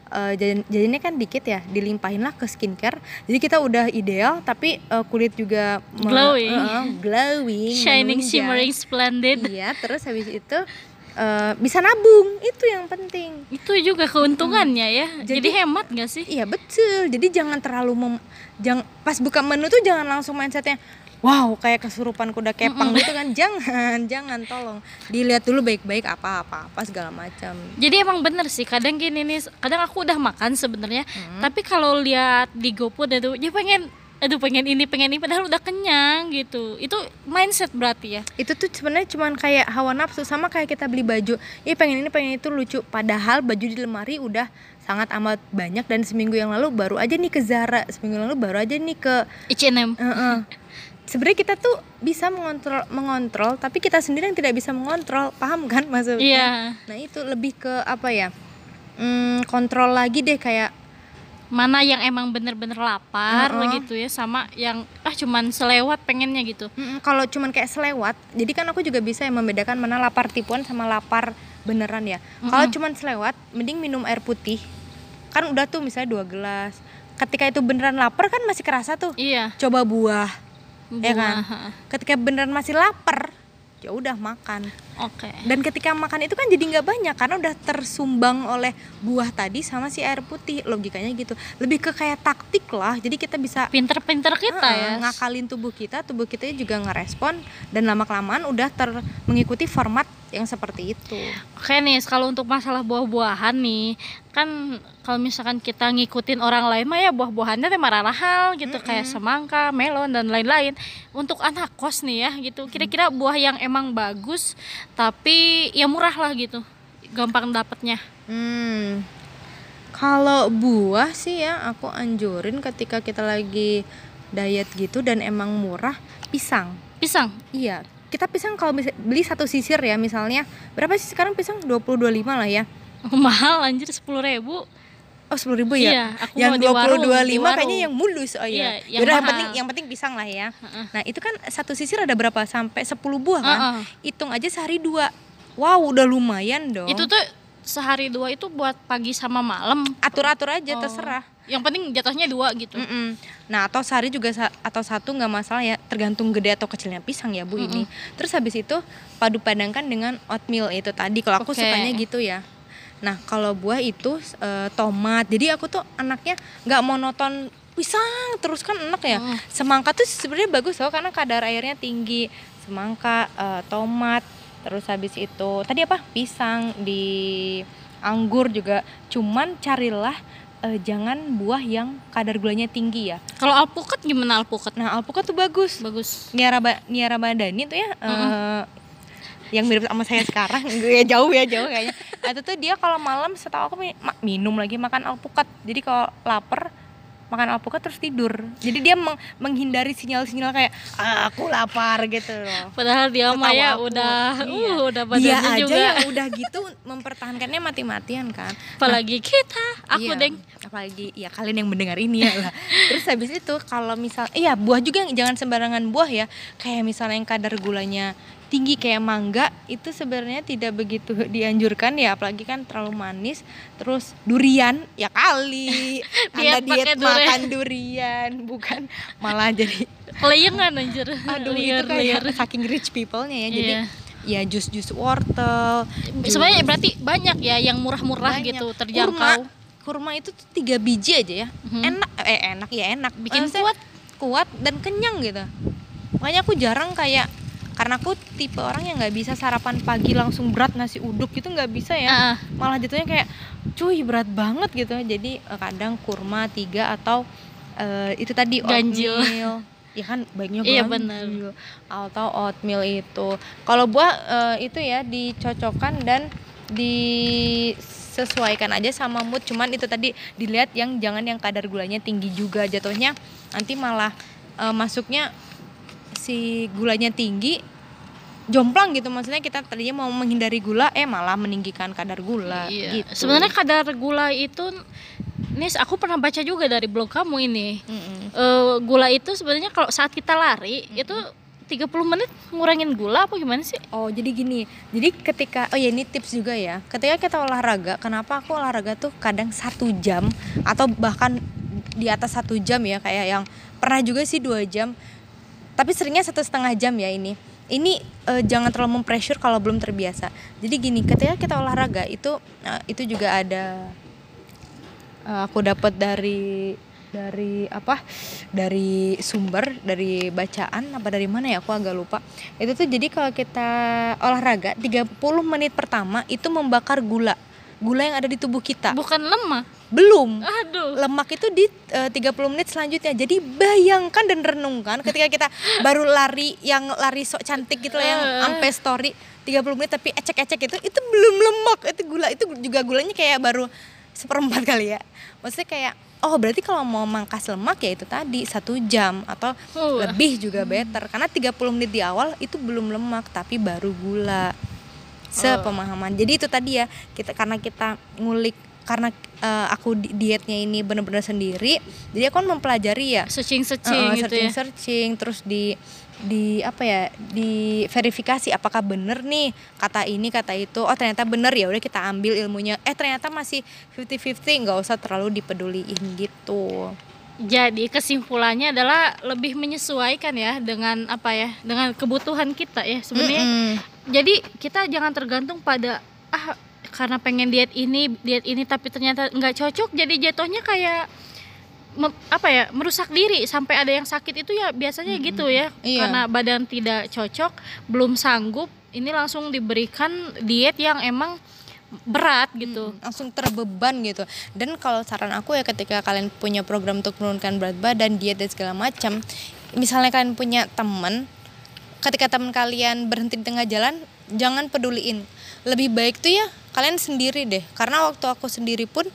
Eh, jajan jajannya kan dikit ya dilimpahinlah ke skincare jadi kita udah ideal tapi eh, kulit juga Glowing. eh, glowing Shining, menunjang. shimmering, splendid. Iya, terus habis itu eh, bisa nabung, itu yang penting. Itu juga keuntungannya ya. Jadi, Jadi- hemat nggak sih? Iya betul. Jadi jangan terlalu mem, jang, pas buka menu tuh jangan langsung mindsetnya, wow kayak kesurupan kuda kepang gitu kan. Jangan, jangan tolong dilihat dulu baik-baik apa-apa apa segala macam. Jadi emang bener sih kadang gini nih, kadang aku udah makan sebenarnya, Hmm. tapi kalau lihat di GoFood itu, ya pengen, aduh pengen ini pengen ini, padahal udah kenyang gitu. Itu mindset berarti ya. Itu tuh sebenarnya cuman kayak hawa nafsu sama kayak kita beli baju. Ih pengen ini pengen itu lucu. Padahal baju di lemari udah sangat amat banyak dan seminggu yang lalu baru aja nih ke Zara, seminggu lalu baru aja nih ke H&M. Heeh. Sebenarnya kita tuh bisa mengontrol mengontrol, tapi kita sendiri yang tidak bisa mengontrol, paham kan maksudnya? Iya. Nah itu lebih ke apa ya? Hmm, kontrol lagi deh kayak Mana yang emang bener-bener lapar Heeh. gitu ya, sama yang ah cuman selewat pengennya gitu. mm, kalau cuman kayak selewat, jadi kan aku juga bisa yang membedakan mana lapar tipuan sama lapar beneran ya. Kalau cuman selewat, mending minum air putih. Kan udah tuh misalnya dua gelas. Ketika itu beneran lapar kan masih kerasa tuh. Iya. Coba buah, ya kan? Buah. Ketika beneran masih lapar, ya udah makan. Oke. dan ketika makan itu kan jadi nggak banyak karena udah tersumbang oleh buah tadi sama si air putih. Logikanya gitu. Lebih ke kayak taktik lah. Jadi kita bisa Pinter-pinter kita Heeh, ya. ngakalin tubuh kita tubuh kita juga ngerespon. Dan lama kelamaan udah ter mengikuti format yang seperti itu. Oke nih, kalau untuk masalah buah-buahan nih, kan kalau misalkan kita ngikutin orang lain mah ya buah-buahannya teh marah gitu. Kayak semangka, melon dan lain-lain. Untuk anak kos nih ya gitu, kira-kira buah yang emang bagus tapi ya murah lah gitu, gampang dapetnya. Hmm. Kalau buah sih ya aku anjurin ketika kita lagi diet gitu dan emang murah pisang. Pisang, Iya, kita pisang kalau beli satu sisir ya misalnya berapa sih sekarang pisang 20 25 lah ya. mahal anjir sepuluh ribu. Oh sepuluh ribu ya? Iya, aku yang 20 di 25 warung. kayaknya yang mulus oh Iya, iya. yang Yaudah, yang penting yang penting pisang lah ya. Nah itu kan satu sisir ada berapa sampai 10 buah kan? Heeh. Hitung aja sehari dua. Wow udah lumayan dong. Itu tuh sehari dua itu buat pagi sama malam. atur-atur aja Oh. terserah. Yang penting jatuhnya dua gitu. Mm-mm. Nah atau sehari juga sa- atau satu nggak masalah ya tergantung gede atau kecilnya pisang ya bu ini. Terus habis itu padu padankan dengan oatmeal itu tadi. Kalau aku Oke. sukanya gitu ya. Nah kalau buah itu eh, tomat. Jadi aku tuh anaknya nggak monoton pisang terus kan enak ya. Mm. Semangka tuh sebenarnya bagus loh karena kadar airnya tinggi. Semangka, eh, tomat, terus habis itu tadi apa? Pisang di anggur juga. Cuman carilah eh, jangan buah yang kadar gulanya tinggi ya. Kalau alpukat gimana alpukat? Nah, alpukat tuh bagus. Bagus. Niara ba Niara Madani tuh ya eh, yang mirip sama saya sekarang, gue jauh ya jauh kayaknya. Nah, itu tuh dia kalau malam setahu aku minum lagi makan alpukat. Jadi kalau lapar makan alpukat terus tidur. Jadi dia meng- menghindari sinyal-sinyal kayak "Ah, aku lapar gitu loh. Padahal dia mah Setahu ya udah Iya. uh udah Dia badannya aja juga. yang udah gitu mempertahankannya mati-matian kan. Apalagi kita, aku Iya, deng. apalagi ya kalian yang mendengar ini ya lah terus habis itu kalau misal iya buah juga yang jangan sembarangan buah ya kayak misalnya yang kadar gulanya tinggi kayak mangga itu sebenarnya tidak begitu dianjurkan ya apalagi kan terlalu manis terus durian ya kali anda Diet durian. makan durian bukan malah jadi Kelayangan anjir. aduh liar, itu kayak liar. saking rich people-nya ya jadi Iya. ya jus-jus wortel Sebenarnya jus- berarti banyak ya yang murah-murah gitu, kurma, terjangkau. kurma itu tuh tiga biji aja ya Mhm. enak eh enak ya enak Bikin Maksudnya kuat. kuat dan kenyang gitu makanya aku jarang kayak karena aku tipe orang yang nggak bisa sarapan pagi langsung berat nasi uduk gitu nggak bisa ya. Ah, malah jatuhnya kayak cuy berat banget gitu jadi eh, kadang kurma tiga atau eh, itu tadi Ganjil. oatmeal. Ya kan baiknya Iya, ganjil. atau oatmeal itu. Kalau buah eh, itu ya dicocokkan dan disesuaikan aja sama mood. Cuman itu tadi dilihat yang jangan yang kadar gulanya tinggi juga. Jatuhnya nanti malah eh, masuknya si gulanya tinggi jomplang gitu maksudnya kita tadinya mau menghindari gula eh malah meninggikan kadar gula iya. gitu Sebenarnya kadar gula itu Nis, aku pernah baca juga dari blog kamu ini. Mm-mm. Eh, gula itu sebenarnya kalau saat kita lari itu 30 menit ngurangin gula apa gimana sih? Oh jadi gini, jadi ketika oh ya ini tips juga ya, ketika kita olahraga, kenapa aku olahraga tuh kadang satu jam atau bahkan di atas satu jam ya kayak yang pernah juga sih dua jam, tapi seringnya satu setengah jam ya ini. Ini eh, jangan terlalu mempressure kalau belum terbiasa. Jadi gini, ketika kita olahraga itu eh, itu juga ada eh, aku dapat dari dari apa dari sumber dari bacaan apa dari mana ya aku agak lupa itu tuh jadi kalau kita olahraga 30 menit pertama itu membakar gula gula yang ada di tubuh kita Bukan lemah. Belum. Aduh. lemak itu di eh, 30 menit selanjutnya. Jadi bayangkan dan renungkan ketika kita baru lari yang lari sok cantik gitu lah yang sampai story 30 menit tapi ecek-ecek itu itu belum lemak. Itu gula itu juga gulanya kayak baru seperempat kali ya. Maksudnya kayak oh berarti kalau mau mangkas lemak ya itu tadi satu jam atau Uh. lebih juga better. Karena 30 menit di awal itu belum lemak tapi baru gula. Sepemahaman. Jadi itu tadi ya kita karena kita ngulik karena eh, aku di- dietnya ini bener-bener sendiri jadi aku kan mempelajari ya. Searching-searching Heeh, gitu searching ya. searching terus di di apa ya di verifikasi apakah bener nih kata ini kata itu. Oh ternyata bener ya udah kita ambil ilmunya. Eh ternyata masih 50-50 nggak usah terlalu dipeduliin gitu. Jadi kesimpulannya adalah lebih menyesuaikan ya dengan apa ya dengan kebutuhan kita ya sebenarnya. Mm-mm. jadi kita jangan tergantung pada ah karena pengen diet ini diet ini tapi ternyata nggak cocok jadi jatuhnya kayak me- apa ya merusak diri. Sampai ada yang sakit itu ya biasanya gitu ya. Iya. karena badan tidak cocok belum sanggup ini langsung diberikan diet yang emang berat gitu. Mm, langsung terbeban gitu. Dan kalau saran aku ya ketika kalian punya program untuk menurunkan berat badan diet dan segala macam misalnya kalian punya teman ketika teman kalian berhenti di tengah jalan jangan peduliin. Lebih baik tuh ya kalian sendiri deh. Karena waktu aku sendiri pun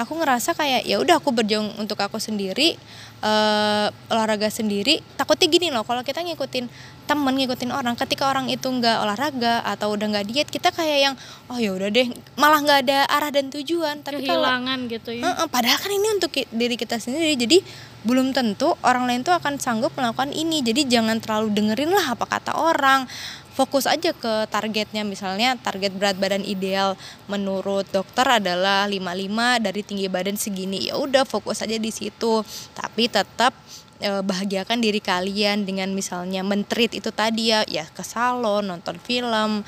aku ngerasa kayak ya udah aku berjuang untuk aku sendiri eh, olahraga sendiri. Takutnya gini loh kalau kita ngikutin temen ngikutin orang ketika orang itu nggak olahraga atau udah nggak diet kita kayak yang oh ya udah deh. Malah nggak ada arah dan tujuan. Tapi kalau kehilangan gitu ya. Heeh, padahal kan ini untuk ki- diri kita sendiri. Jadi belum tentu orang lain tuh akan sanggup melakukan ini. Jadi jangan terlalu dengerin lah apa kata orang fokus aja ke targetnya. Misalnya target berat badan ideal menurut dokter adalah 55 dari tinggi badan segini. Ya udah fokus aja di situ. Tapi tetap eh, bahagiakan diri kalian dengan misalnya mentreat itu tadi ya. Ya ke salon nonton film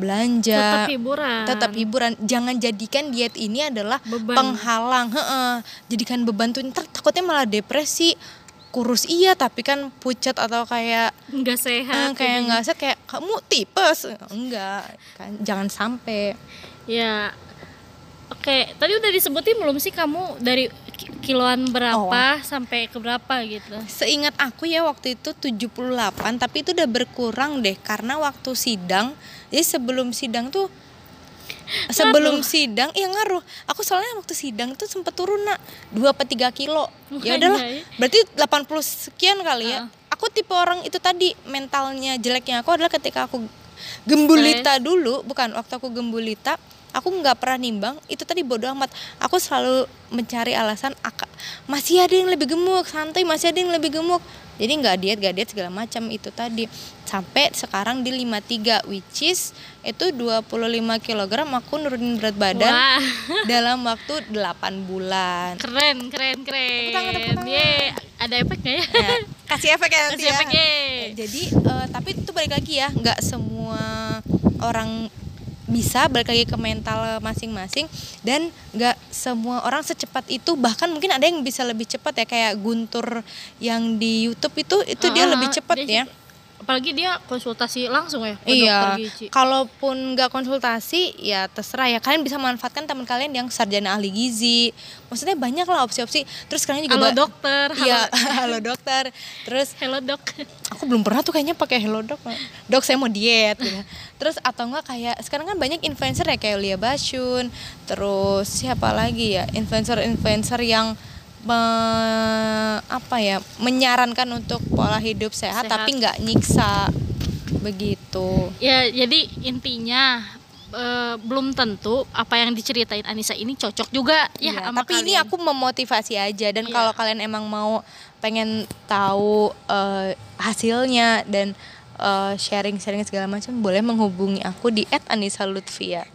belanja. Tetap hiburan. Tetap hiburan. Jangan jadikan diet ini adalah Beban. penghalang. Heeh. jadikan beban tuh. Ntar takutnya malah depresi kurus iya tapi kan pucat atau kayak nggak eh, sehat kayak jadinya. nggak sehat kayak kamu tipes enggak kan jangan sampai Ya, oke. Tadi udah disebutin belum sih kamu dari ki- kiloan berapa sampai ke berapa gitu? seingat aku ya waktu itu 78 tapi itu udah berkurang deh karena waktu sidang jadi sebelum sidang tuh sebelum sidang iya ngaruh. Aku soalnya waktu sidang tuh sempet turun nak. 2 apa 3 kilo. Ya udahlah. ya. berarti 80 sekian kali ya. Aku tipe orang itu tadi mentalnya jeleknya aku adalah ketika aku gembulita dulu bukan waktu aku gembulita aku nggak pernah nimbang itu tadi bodoh amat aku selalu mencari alasan "Aka- masih ada yang lebih gemuk santai masih ada yang lebih gemuk jadi nggak diet nggak diet segala macam itu tadi sampai sekarang di 53 which is itu 25 kg aku nurunin berat badan Wah, dalam waktu 8 bulan keren, keren, keren. Tepuk tangan, tepuk tangan. Ada efeknya ya? Ya, kasih efek ya nanti Kasih ya. efek. Jadi eh, tapi itu balik lagi ya, nggak semua orang bisa balik lagi ke mental masing-masing dan nggak semua orang secepat itu bahkan mungkin ada yang bisa lebih cepat ya kayak Guntur yang di YouTube itu itu dia Ah, lebih cepat dia ya. Apalagi dia konsultasi langsung ya ke Iya, dokter gizi. kalaupun nggak konsultasi ya terserah ya kalian bisa manfaatkan teman kalian yang sarjana ahli gizi. Maksudnya banyak lah opsi-opsi. Terus kalian juga Halo dokter, halo, Iya, halo dokter. Terus hello dok. aku belum pernah tuh kayaknya pakai hello dok dok saya mau diet gitu. terus atau enggak kayak sekarang kan banyak influencer ya kayak Lia Basyun terus siapa lagi ya influencer-influencer yang me- apa ya menyarankan untuk pola hidup sehat, Sehat. tapi nggak nyiksa begitu Ya, jadi intinya eh, belum tentu apa yang diceritain Anissa ini cocok juga ya sama tapi ini kalian. aku memotivasi aja dan Iya. kalau kalian emang mau pengen tahu eh, hasilnya dan eh, sharing-sharing segala macam boleh menghubungi aku di @anissa_lutfia.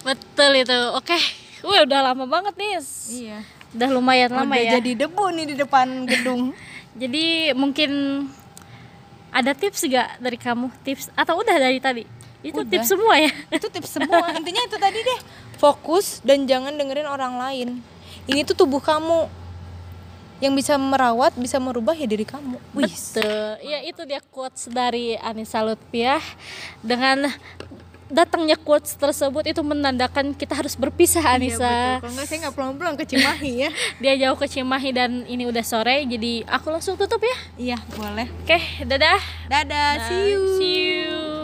betul itu. Oke. Wah, udah lama banget nih. Iya. Udah lumayan lama ya. jadi debu nih di depan gedung. Jadi mungkin ada tips gak dari kamu? Tips atau udah dari tadi? Itu Udah. tips semua ya. itu tips semua. Intinya itu tadi deh. Fokus dan jangan dengerin orang lain. Ini tuh tubuh kamu yang bisa merawat, bisa merubah ya diri kamu. Wih. Betul. Ya itu dia quotes dari Anissa Lutfiah dengan datangnya quotes tersebut itu menandakan kita harus berpisah Anissa. Kalau nggak saya nggak pulang-pulang ke Cimahi ya. Dia jauh ke Cimahi dan ini udah sore jadi aku langsung tutup ya. iya, boleh. Oke, dadah. Dadah, see you. See you.